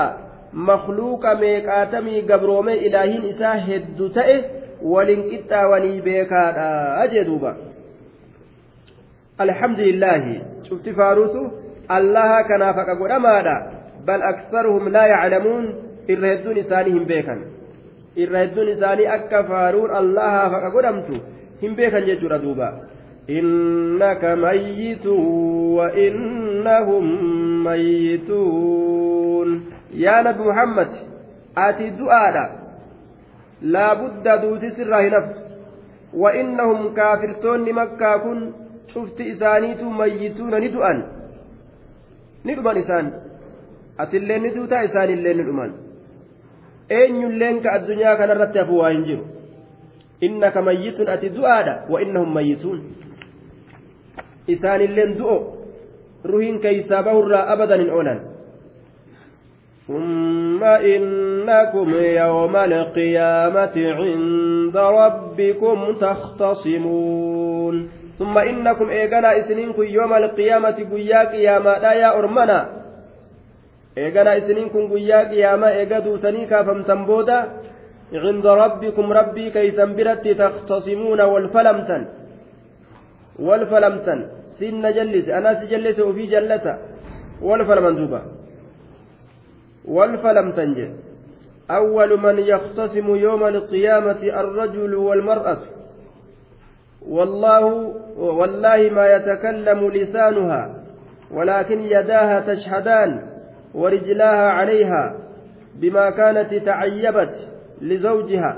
makluuqa meeqaatamii gabroomee ilaahiin isaa hedduu ta'e waliin qixxaawanii beekaadha jee duuba. لله شفت فاروت الله كان فقد أمادا بل أكثرهم لا يعلمون إرهدون إسانهم بيكا إرهدون إساني أكا الله فقد أمتو هم بيكا يجور دوبا. إنك ميت وإنهم ميتون. يا نبي محمد آتي دعاء. لا بد دوتي سره وإنهم كافرتون مكة كن. cufti isaaniitu mayyituuna ni du'an ni atillee ni duutaa isaanillee ni dhuman eenyulleen ka addunyaa kanarratti hafu waa hin jiru innaka mayyitun ati du'aadha wa innahum mayyituun isaanilleen du'o ruhiin keeysaa bahurraa abadan hin oolan ثم إنكم يوم القيامة عند ربكم تختصمون ثم إنكم إيغانا إسنينكم يوم القيامة قيا قياما لا يا أرمنا إيغانا إسنينكم قيا قياما إيغادو تنيكا فامتنبودا عند ربكم ربي كيسا برت تختصمون والفلمتن والفلمتن سن جلس أنا سجلس وفي جلسة والفلمندوبة والفلمتن جل أول من يختصم يوم القيامة الرجل والمرأة والله والله ما يتكلم لسانها ولكن يداها تشهدان ورجلاها عليها بما كانت تعيبت لزوجها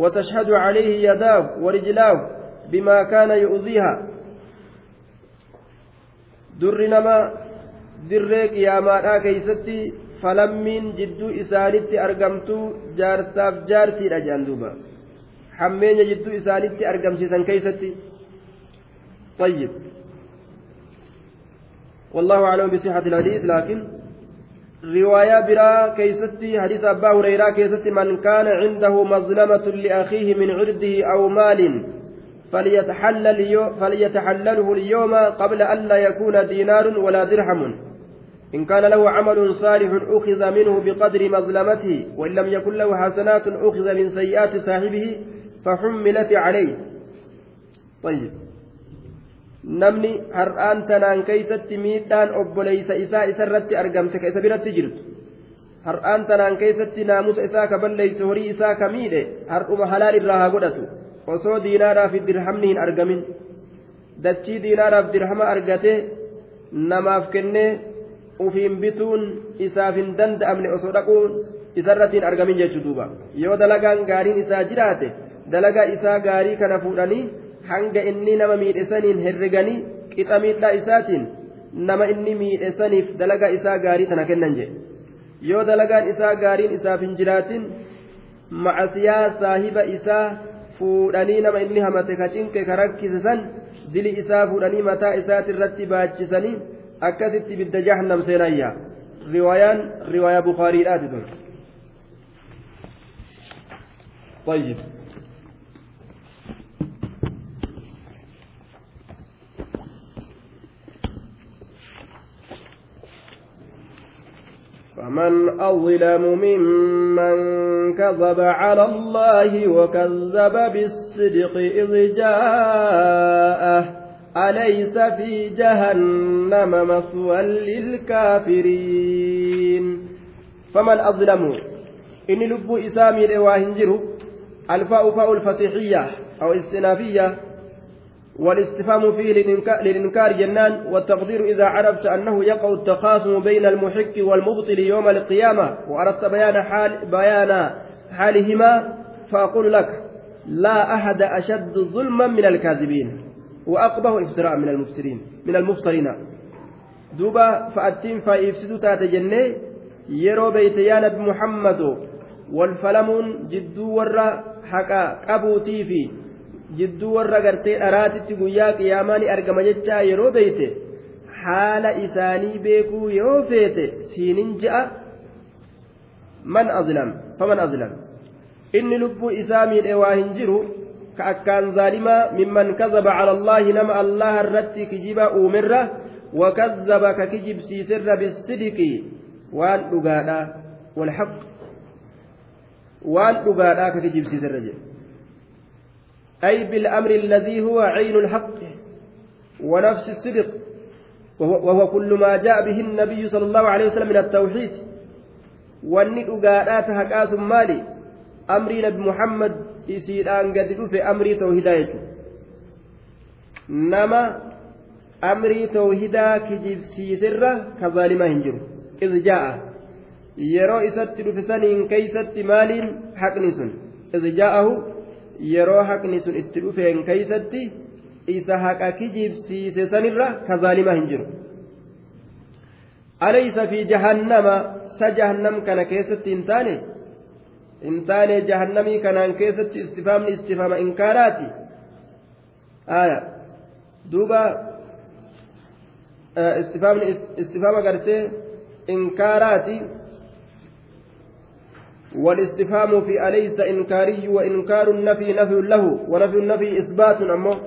وتشهد عليه يداه ورجلاه بما كان يؤذيها در نما dirree qiyaamaadhaa keeysatti falammiin jidduu isaanitti argamtu jaarsaaf jaartiidha jedhan duuba hammeenya jidduu isaanitti argamsiisan keeysatti طيب والله أعلم بصحة الحديث لكن رواية برا كيستي حديث أبا هريرة كيستي من كان عنده مظلمة لأخيه من عرضه أو مال فليتحلل فليتحلله اليوم قبل أن لا يكون دينار ولا درهم. إن كان له عمل صالح أخذ منه بقدر مظلمته وإن لم يكن له حسنات أخذ من سيئات صاحبه فحملت عليه. طيب. Namni har'aan tanaan keeysatti miidhaan obboleeysa isaa isarratti argamte ka isa biratti jirtu har'aan tanaan keeysatti naamusa isaa ka balleeyse horii isaa ka miidhe har'uma halaal irraa haa godhatu. Osoo diinaadhaaf dirhamni hin argamin. Dachii diinaadhaaf dirhama argate namaaf kennee ufiin bituun isaaf hin danda'amne osoo dhaquun isarratti hin argamin jechuu duuba. Yoo dalagaan gaariin isaa jiraate dalagaa isaa gaarii kana fuudhanii hanga inni nama miidhesaniin herreganii qixa miidhaa isaatiin nama inni miidhesaniif dalagaa isaa gaarii tana kennan jedhe yoo dalagaan isaa gaariin isaaf hin jiraatin macasiyaa saahiba isaa fuudhanii nama inni hamate ka cinqe ka rakkise san dili isaa fuudhanii mataa isaati irratti baachisanii akkasitti bidda jahannam seenayya riwaayaan riwaayaa bukaariidhaati sun طيب فمن أظلم ممن كذب على الله وكذب بالصدق إذ جاءه أليس في جهنم مثوى للكافرين؟ فمن أظلم؟ إن لب إسامي الإواهنجر الفاء فاء الفسيحية أو استنافية والاستفهام فيه للإنكار جنان والتقدير إذا عرفت أنه يقع التخاصم بين المحق والمبطل يوم القيامة وأردت بيان حال بيان حالهما فأقول لك لا أحد أشد ظلما من الكاذبين وأقبه افتراء من المفسرين من المفترين دوبا فأتين فإفسدوا تات جنة يرو بيتيان بمحمد والفلمون جدو ورا حقا قبوتي في jidduu warra gartee dharaatitti guyyaa qiyaamaa ni argama jechaa yeroo beeyte haala isaanii beekuu yoo feete siinin ja'a man azlam faman azlam. Inni lubbuu isaa miidhe waa hin jiru ka akkaan zaalimaa mimman kazaba cala allaahi nama allaha irratti kijiba uumirra wakazaba ka kijibsiisirra bisidiki waan dhugaadha walhaq waan dhugaadha ka kijibsiisirra jedhe أي بالأمر الذي هو عين الحق ونفس الصدق وهو كل ما جاء به النبي صلى الله عليه وسلم من التوحيد wanni dhugaadhaa haqaa sun maali amrii nabi muhammad isiidhaan gadi dhufe amrii tawhidaa jechuudha nama amrii tawhidaa kijibsiisirra ka zaalimaa hin jiru iz jaa'a yeroo isatti dhufe saniin keeysatti maaliin yeroo haqni sun itti dhufeen keeysatti isa haqa kijibsiise sanirra ka zaalimaa hin jiru alaysa fi jahannama sa jahannam kana keessatti hin taane hin taane jahannamii kanaan keessatti istifaamni istifaama inkaaraati aya duuba istifaamni istifaama gartee inkaaraati والاستفهام في أليس إنكاري وإنكار النفي نفي له ونفي النفي إثبات أمه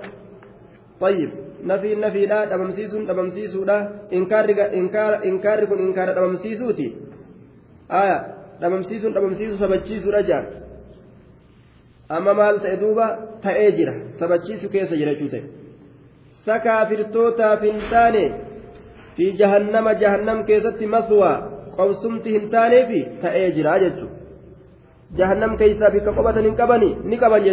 طيب نفي النفي لا دممسيس دممسيس لا. إنكار إنكار إنكار كن إنكار دممسيسوتي. آية دممسيس دممسيس سبتشيس رجع أما مال تأدوبا تأجرة سبتشيس كيس جرى سكافرتوتا فنتاني في جهنم جهنم كيست مثوى hin taaneefi ta'ee jira jechuudha jahannam keeysaa bikka qobatan hin qabani ni qaban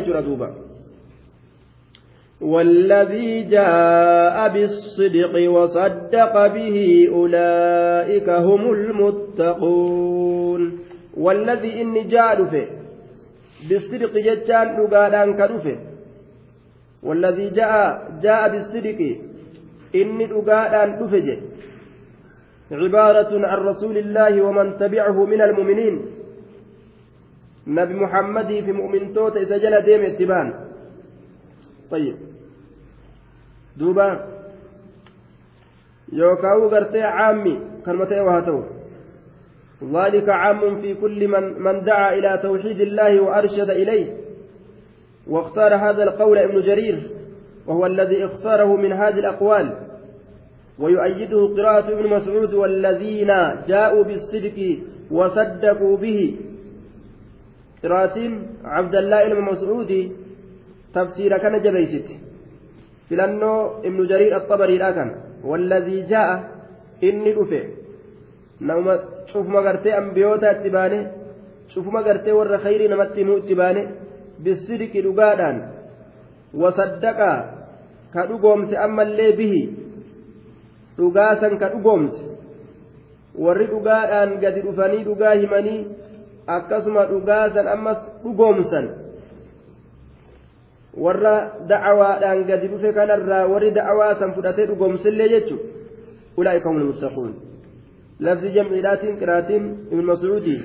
والذي جاء بالصدق وصدق به أولئك هم المتقون. والذي إني جاء دفه بالصدق جتان لقادان كدفه والذي جاء جاء بالصدق إني لقادان دفه عبارة عن رسول الله ومن تبعه من المؤمنين. نبي محمد في مؤمن توت إذا جل ديم اتبان. طيب. دوبا. يوكاو غرتي عامي. كلمتين وهاتو. ذلك عام في كل من من دعا إلى توحيد الله وأرشد إليه. واختار هذا القول ابن جرير. وهو الذي اختاره من هذه الأقوال. ويؤيده قراءة ابن مسعود والذين جاءوا بالصدق وصدقوا به. qiraatiin abdallaa ilma mas'uudi tafsiira kana jabeeysiti filannoo ibnu jariir axabariidha kan walladii jaa'a inni dhufe nama cufuma gartee ambiyoota itti baane cufuma gartee warra khayrii namatti himuu itti baane bisidiqi dhugaadhaan wasaddaqa ka dhugoomse ammallee bihi dhugaasan ka dhugoomse warri dhugaadhaan gadi dhufanii dhugaa himanii akkasuma dhugaasan ammas dhugoomsan warra da'awaadhaan gadi dhufe kanarraa warri da'awaasan fudhatee dhugoomsillee jechuun ulaa'ika humna muttaquun lafti jamciidhaatiin qiraatiin ibn mas'uudii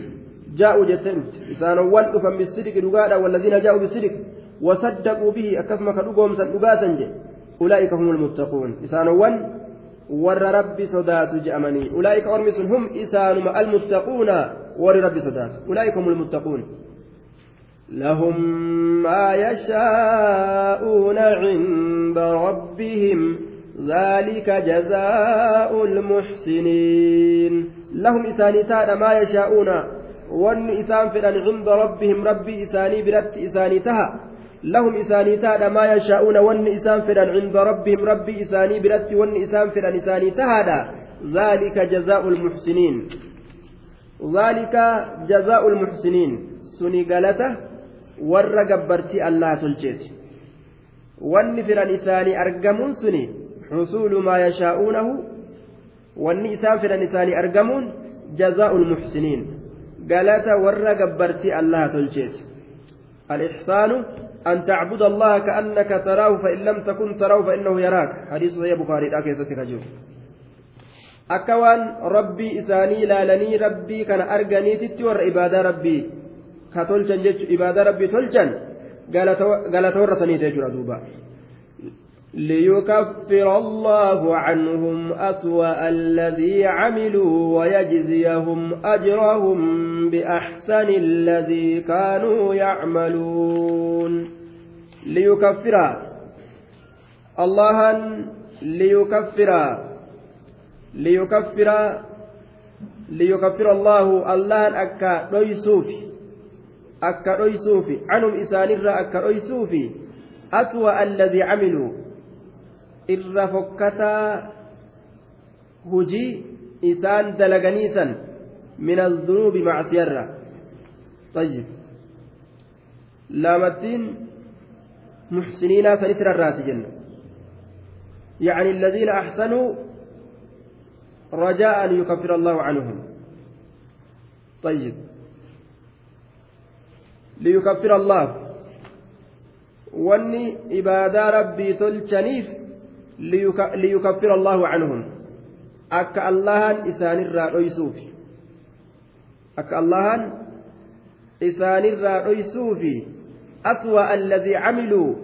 jaa'u jettee dhufte isaanowwan dhufan bisidiki dhugaadhaan wallaziina jaa'u bisidiki wasaddaquu bihi akkasuma ka dhugoomsan dhugaasan je ulaa'ika humna muttaquun isaanowwan warra rabbi sodaatu je'amanii ulaa'ika ormi sun hum isaanuma almuttaquuna warri rabbi sodaatu ulaa'ika hum almuttaquun لهم ما يشاءون عند ربهم. ذلك جزاء المحسنين. لهم إساني تاد ما يشاءون. وأن إسان فلان عند ربهم. ربي إساني برت إساني تها لهم إساني تاد ما يشاءون. وأن إسان فلان عند ربهم. ربي إساني برت وأن إسان فلان إساني تهادا ذلك جزاء المحسنين. ذلك جزاء المحسنين. سني قالته ور قبرتي الله تلجيت وان إساني أرقمون سني حصول ما يشاءونه. وان إسان إساني أرقمون جزاء المحسنين. قالته ور قبرتي الله تلجيت الإحسان أن تعبد الله كأنك تراه فإن لم تكن تراه فإنه يراك. حديث صحيح بخاري لا كيسة كجو أكوان ربي إساني لالني ربي كان أرجاني تتور عبادة ربي كتولشن جج عبادة ربي تولشن قالت ورثني تجرى دوبا ليكفر الله عنهم أسوأ الذي عملوا ويجزيهم أجرهم بأحسن الذي كانوا يعملون ليكفر الله ليكفر ليكفر ليكفر الله الله أكا دويسوف أكا دويسوف عنهم إسان أكا دويسوف أسوأ الذي عملوا. irra fokkataa hujii isaan dalaganiisan min aldunuubi macsiyarra طيب. لامتين محسنين سنتر الرات جنة يعني الذين أحسنوا رجاء أن يكفر الله عنهم. طيب. ليكفر الله. واني إبادة ربي تلشنيف ليكفر الله عنهم. أك الله إسان الرأيسوف أك الله إسان الرأيسوف أسوأ الذي عملوا.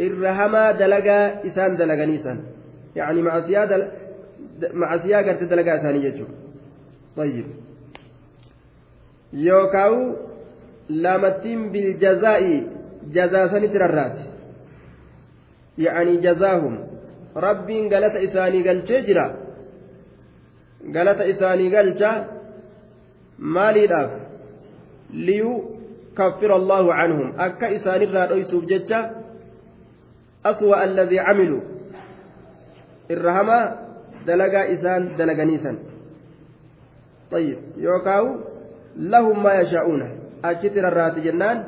الرهما دلقا إسان دلقا يعني مع سيادة مع سياقة دلقا إسانية طيب يوكاو لامتين بالجزاء جزاء سنتر الرات يعني جزاهم rabbiin galata isaanii galchee jira galata isaanii galcha maaliidhaaf kaffira allahu canhum akka isaanirraa dhoysuuf jecha aswa alladii camiluu irra hamaa dalagaa isaan dalaganiisan طيب يوكاو لهم ما يشاءون أجت الرات جنان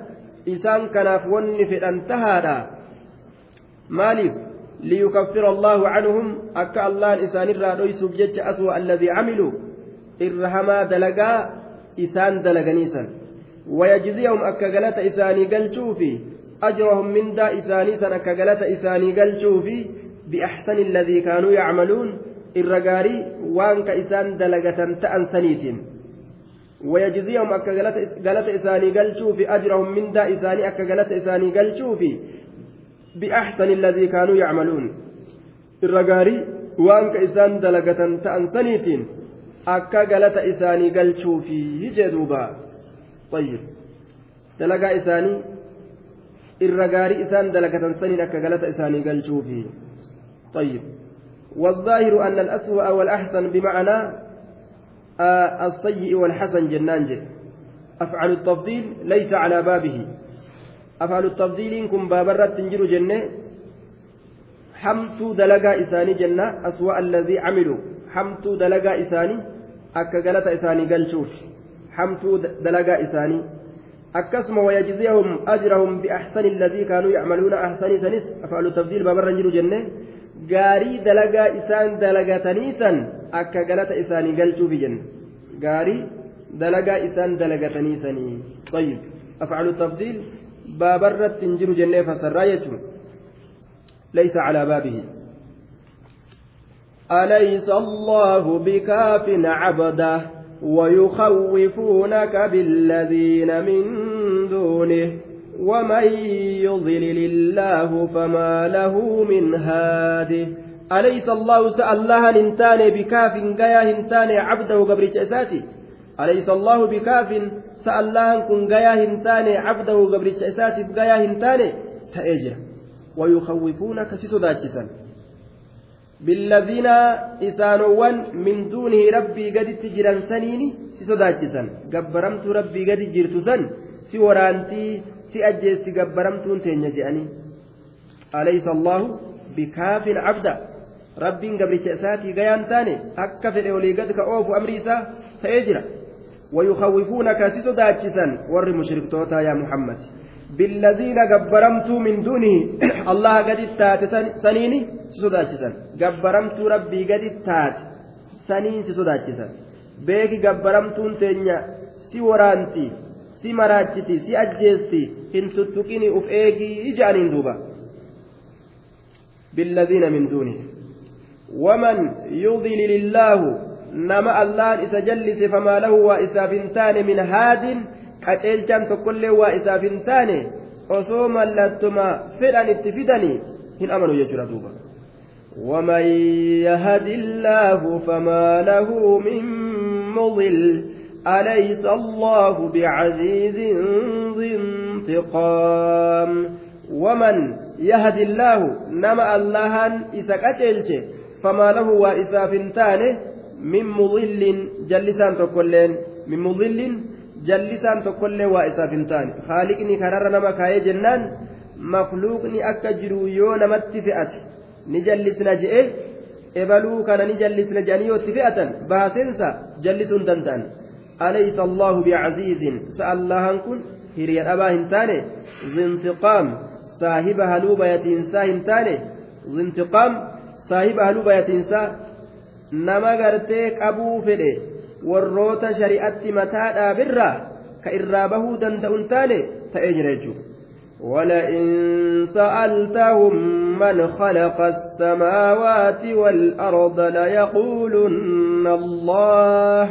إسان كناف ون في أنتهى مالف ليكفر الله عنهم أكا الله إسان الرادوي سبجج أسوأ الذي عملوا إرهما دلقا إسان دلقنيسا ويجزيهم أكا قلت إساني قلشوفي أجرهم من دا إساني سن أكا قلت إساني قلشوفي بأحسن الذي كانوا يعملون الرقاري وانك إسان دلقة تأن سنيتين ويجزيهم أكا قلت إساني قلشوفي أجرهم من دا إساني أكا قلت إساني قلشوفي بأحسن الذي كانوا يعملون الرقاري waan ka isaan dalagatan ta'an saniitiin akka galata isaanii galchuufi jee duuba طيب isaanii irra gaarii isaan dalagatan saniin akka galata isaanii galchuufi طيب والظاهر أن الأسوأ والأحسن بمعنى السيء والحسن جنان أفعل التفضيل ليس على بابه. أفعل التفضيل كن بابرة تنجر جنة. حمت دلقا إساني جنة أسوأ الذي عملوا. حمت دلقا إساني أكا قلت إساني قل شوف حمت دلقا إساني. akkasuma wayajziyahum ajrahum biaxsani alladii kaanuu yacmaluuna ahsanii sanis afaalu tabdiil baabarra jiru jenne gaarii dalagaa isaan dalagatanii san akka galata isaanii galchuufi jenne gaarii dalagaa isaan dalagatanii sanii طيب أفعل التفضيل بابرت تنجر جنة فسراية ليس على بابه أليس الله بكاف عبده ويخوفونك بالذين من دونه ومن يضلل الله فما له من هاد أليس الله سأل الله هنتاني بكاف قيا هنتاني عبده قبر جأساتي أليس الله بكاف سأل الله كن قيا هنتاني عبده قبر جأساتي قيا هنتاني؟ تأجر. ويخوفونك سسداتشسا بالذين إسانوان من دونه ربي قد تجران سنيني سسداتشسا قبرمت ربي قد جرتسا سورانتي سأجيس قبرمتون تنجزئني أليس الله بكاف عبدا ربين قبل تأساتي قيان تاني أكفر أولي قد كأوف أمريسا سيجرى ويخوفونك سسداتشسا ور مشرك توتا يا محمد بالذين قبرمتوا من دونه الله قد التات سنيني سسداتشسا قبرمتوا ربي قد التات سنين سسداتشسا بيك قبرمتون تنيا سي ورانتي سي مراجتي سي أجيستي إن تتكيني أف إيجي إجانين دوبا بالذين من دونه ومن يضلل الله نما الله إذا جلس فما له وإسافنتان من هاد qaceelchaan tokkollee waa isaaf hin taane osoo mallattuma fedhan itti fidanii hin amanu jechuudha duuba. ومن يهد الله فما له من مضل أليس الله بعزيز ذي انتقام ومن يهد الله نما الله إذا كتلش فما له وإسافنتان من مضل جلسان تقولين من مضل taane haaliqni kararra nama kaayee jennaan makluuqni akka jiru yoo namatti fe'ate ni jallisna je'e ebaluu kana ni jallisna je'anii yoo itti fe'atan baaseensa alaysa allahu bicaziizin sa'allahan kun hiriya dhabaa hin taane zintiqaam saahiba haluu bayatiinsaa hin taane zintiqaam saahiba haluu bayatiinsaa nama gartee qabuu fedhe warroota shari'atti mataa dhaabirraa ka irraa bahuu jechuudha. ولئن سألتهم من خلق السماوات والأرض ليقولن الله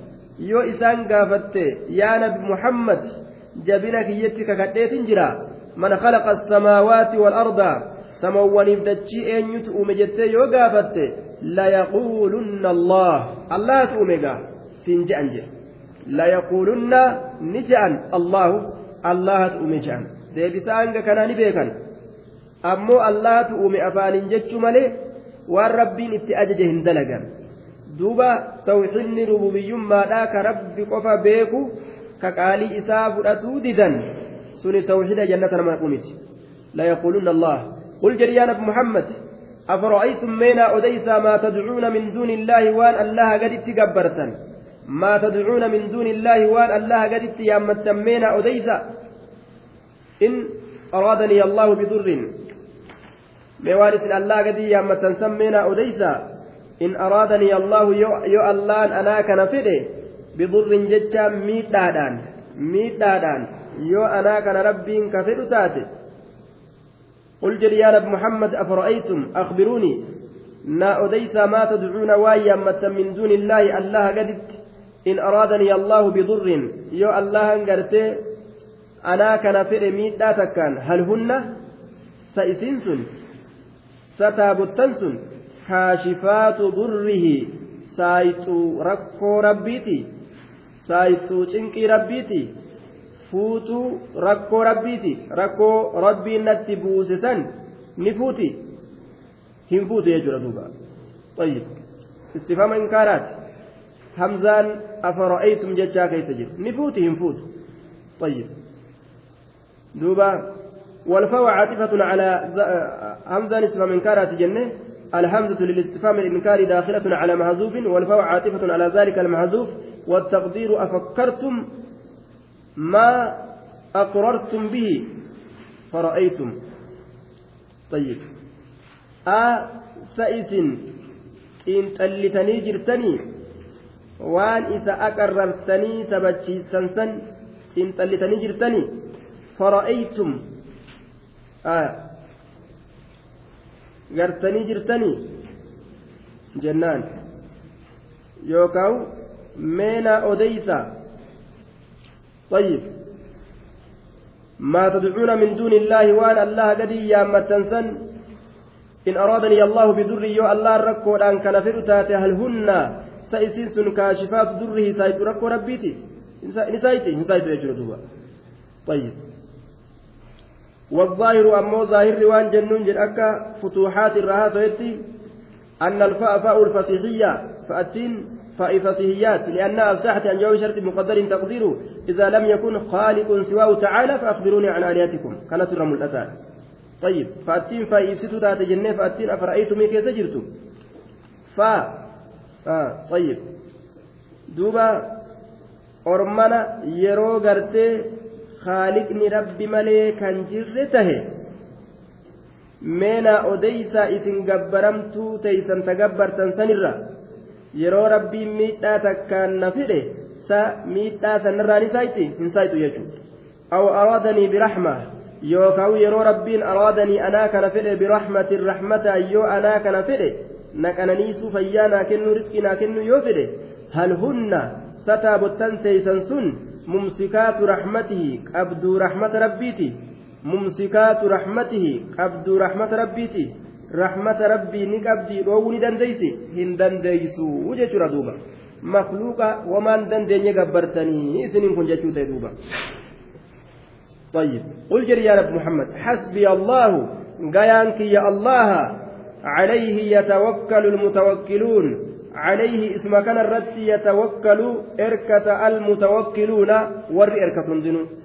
يو إسان قافت يا نبي محمد جبنك يتك كديت جرا من خلق السماوات والأرض سموان بدتشي أن يتؤم جتي يو قافت ليقولن الله الله تؤمجا سنجان جي ليقولن نجان الله الله تؤمجان deebisaan kanaa ni beekan. Ammoo allahatu uume afaaniin jechuu malee waan rabbiin itti ajaje hin dalagan. Duuba tawxiidni rububiyyummaadhaa ka rabbi qofa beeku ka qaalii isaa fudhatuu didan suni tawxiida jannata nama qumiti la yaquulunna allah qul jedhi yaa nabi muhammad أفرأيتم مينا أديسا ما تدعون من دون الله وان الله قد تقبرتا ما تدعون من دون الله وان الله قد تيامتا مينا أديسا إن أرادني الله بضر موارث الله قد يامتا سمينا أديسا in araadanii allahu yoo allaan anaa kana fedhe bidurrin jecha miidhaadhaan miidhaadhaan yoo anaa kana rabbiin ka قل جل يا نبي محمد أفرأيتم؟ أخبروني. نا أديسا ما تدعون وايا من دون الله الله قدت. إن أرادني الله بضر. يو الله انقرتي أنا كان فئ ميتا تكان هل هن؟ سئسنسن ستابتنسن. كاشفات ضره. سايتو ركو ربيتي. سايتو چنقي ربيتي. rabbiiti rakkoo rabbiin natti buuse san ni fuuti hin fuutu jechuudha duuba طيب. استفهام إنكارات. همزان أفرأيتم جتشا كيف تجد؟ نفوتي نفوت طيب. دوبا. والفاء عاطفة على همزان استفهام إنكارات جنة. الهمزة للاستفهام الإنكار داخلة على محذوف والفاء عاطفة على ذلك المحذوف والتقدير أفكرتم ما أقررتم به فرأيتم. طيب. أ سئس. إن تلتني جرتني. وان إذا أقررتني سبتشي سنسن. إن تلتني جرتني. فرأيتم. آه. Gartanii jirtanii? Jennaan. Yookaan meena odeysa? طيب ما تدعون من دون الله وان الله قد يامتنسن إن أرادني الله بضر يو الله ركو أن كان فرتات هل هن سيسيس كاشفات ضره سايت ركو ربيتي نسايتي نسايتي يجردوا طيب والظاهر أمو ظاهر وان جنون جن أكا فتوحات الرهات أن الفاء فاء الفصيحية فأتين فائفتهيات لأنها أفسحت عن جواب شرط مقدر تقديره إذا لم يكن خالق سواه تعالى فأخبروني عن آلهتكم. كانت الرمل الأثار طيب فأتين فايفتو ذات جنة فأتين أفرأيتم كيف جرتم فا. آه طيب. دوبا أرمنا يرو غرتي خالقني ربي ملي كان جرته meena odeysa isin gabbaramtuu teeysan tagabbartan sanirra yeroo rabbiin miidhaa takkaan na fidhe sa miidhaa sanarraan isaayti hin saaytu jechuudha aw araadanii birahma yookaan yeroo rabbiin araadanii anaa kana fedhe birahmatin rahmata yoo anaa kana fedhe naqananiisuu fayyaa naa kennu riskii naa kennu yoo fedhe hal hunna sataa bottan teeysan sun rahmata rabbiiti mumsikaatu rahmatihi qabduu rahmata rabbiiti rahmata rabbii ni qabdii dhoowwuu ni dandeeysi hin dandeeysuu jechuudha duuba makluuqa wamaan dandeenye gabbartanii isiniin kun jechuu ta'e duuba طيب قل جري يا رب محمد حسبي الله قيانك يا الله عليه يتوكل المتوكلون عليه اسم كان الرد يتوكل إركة المتوكلون ور إركة دنو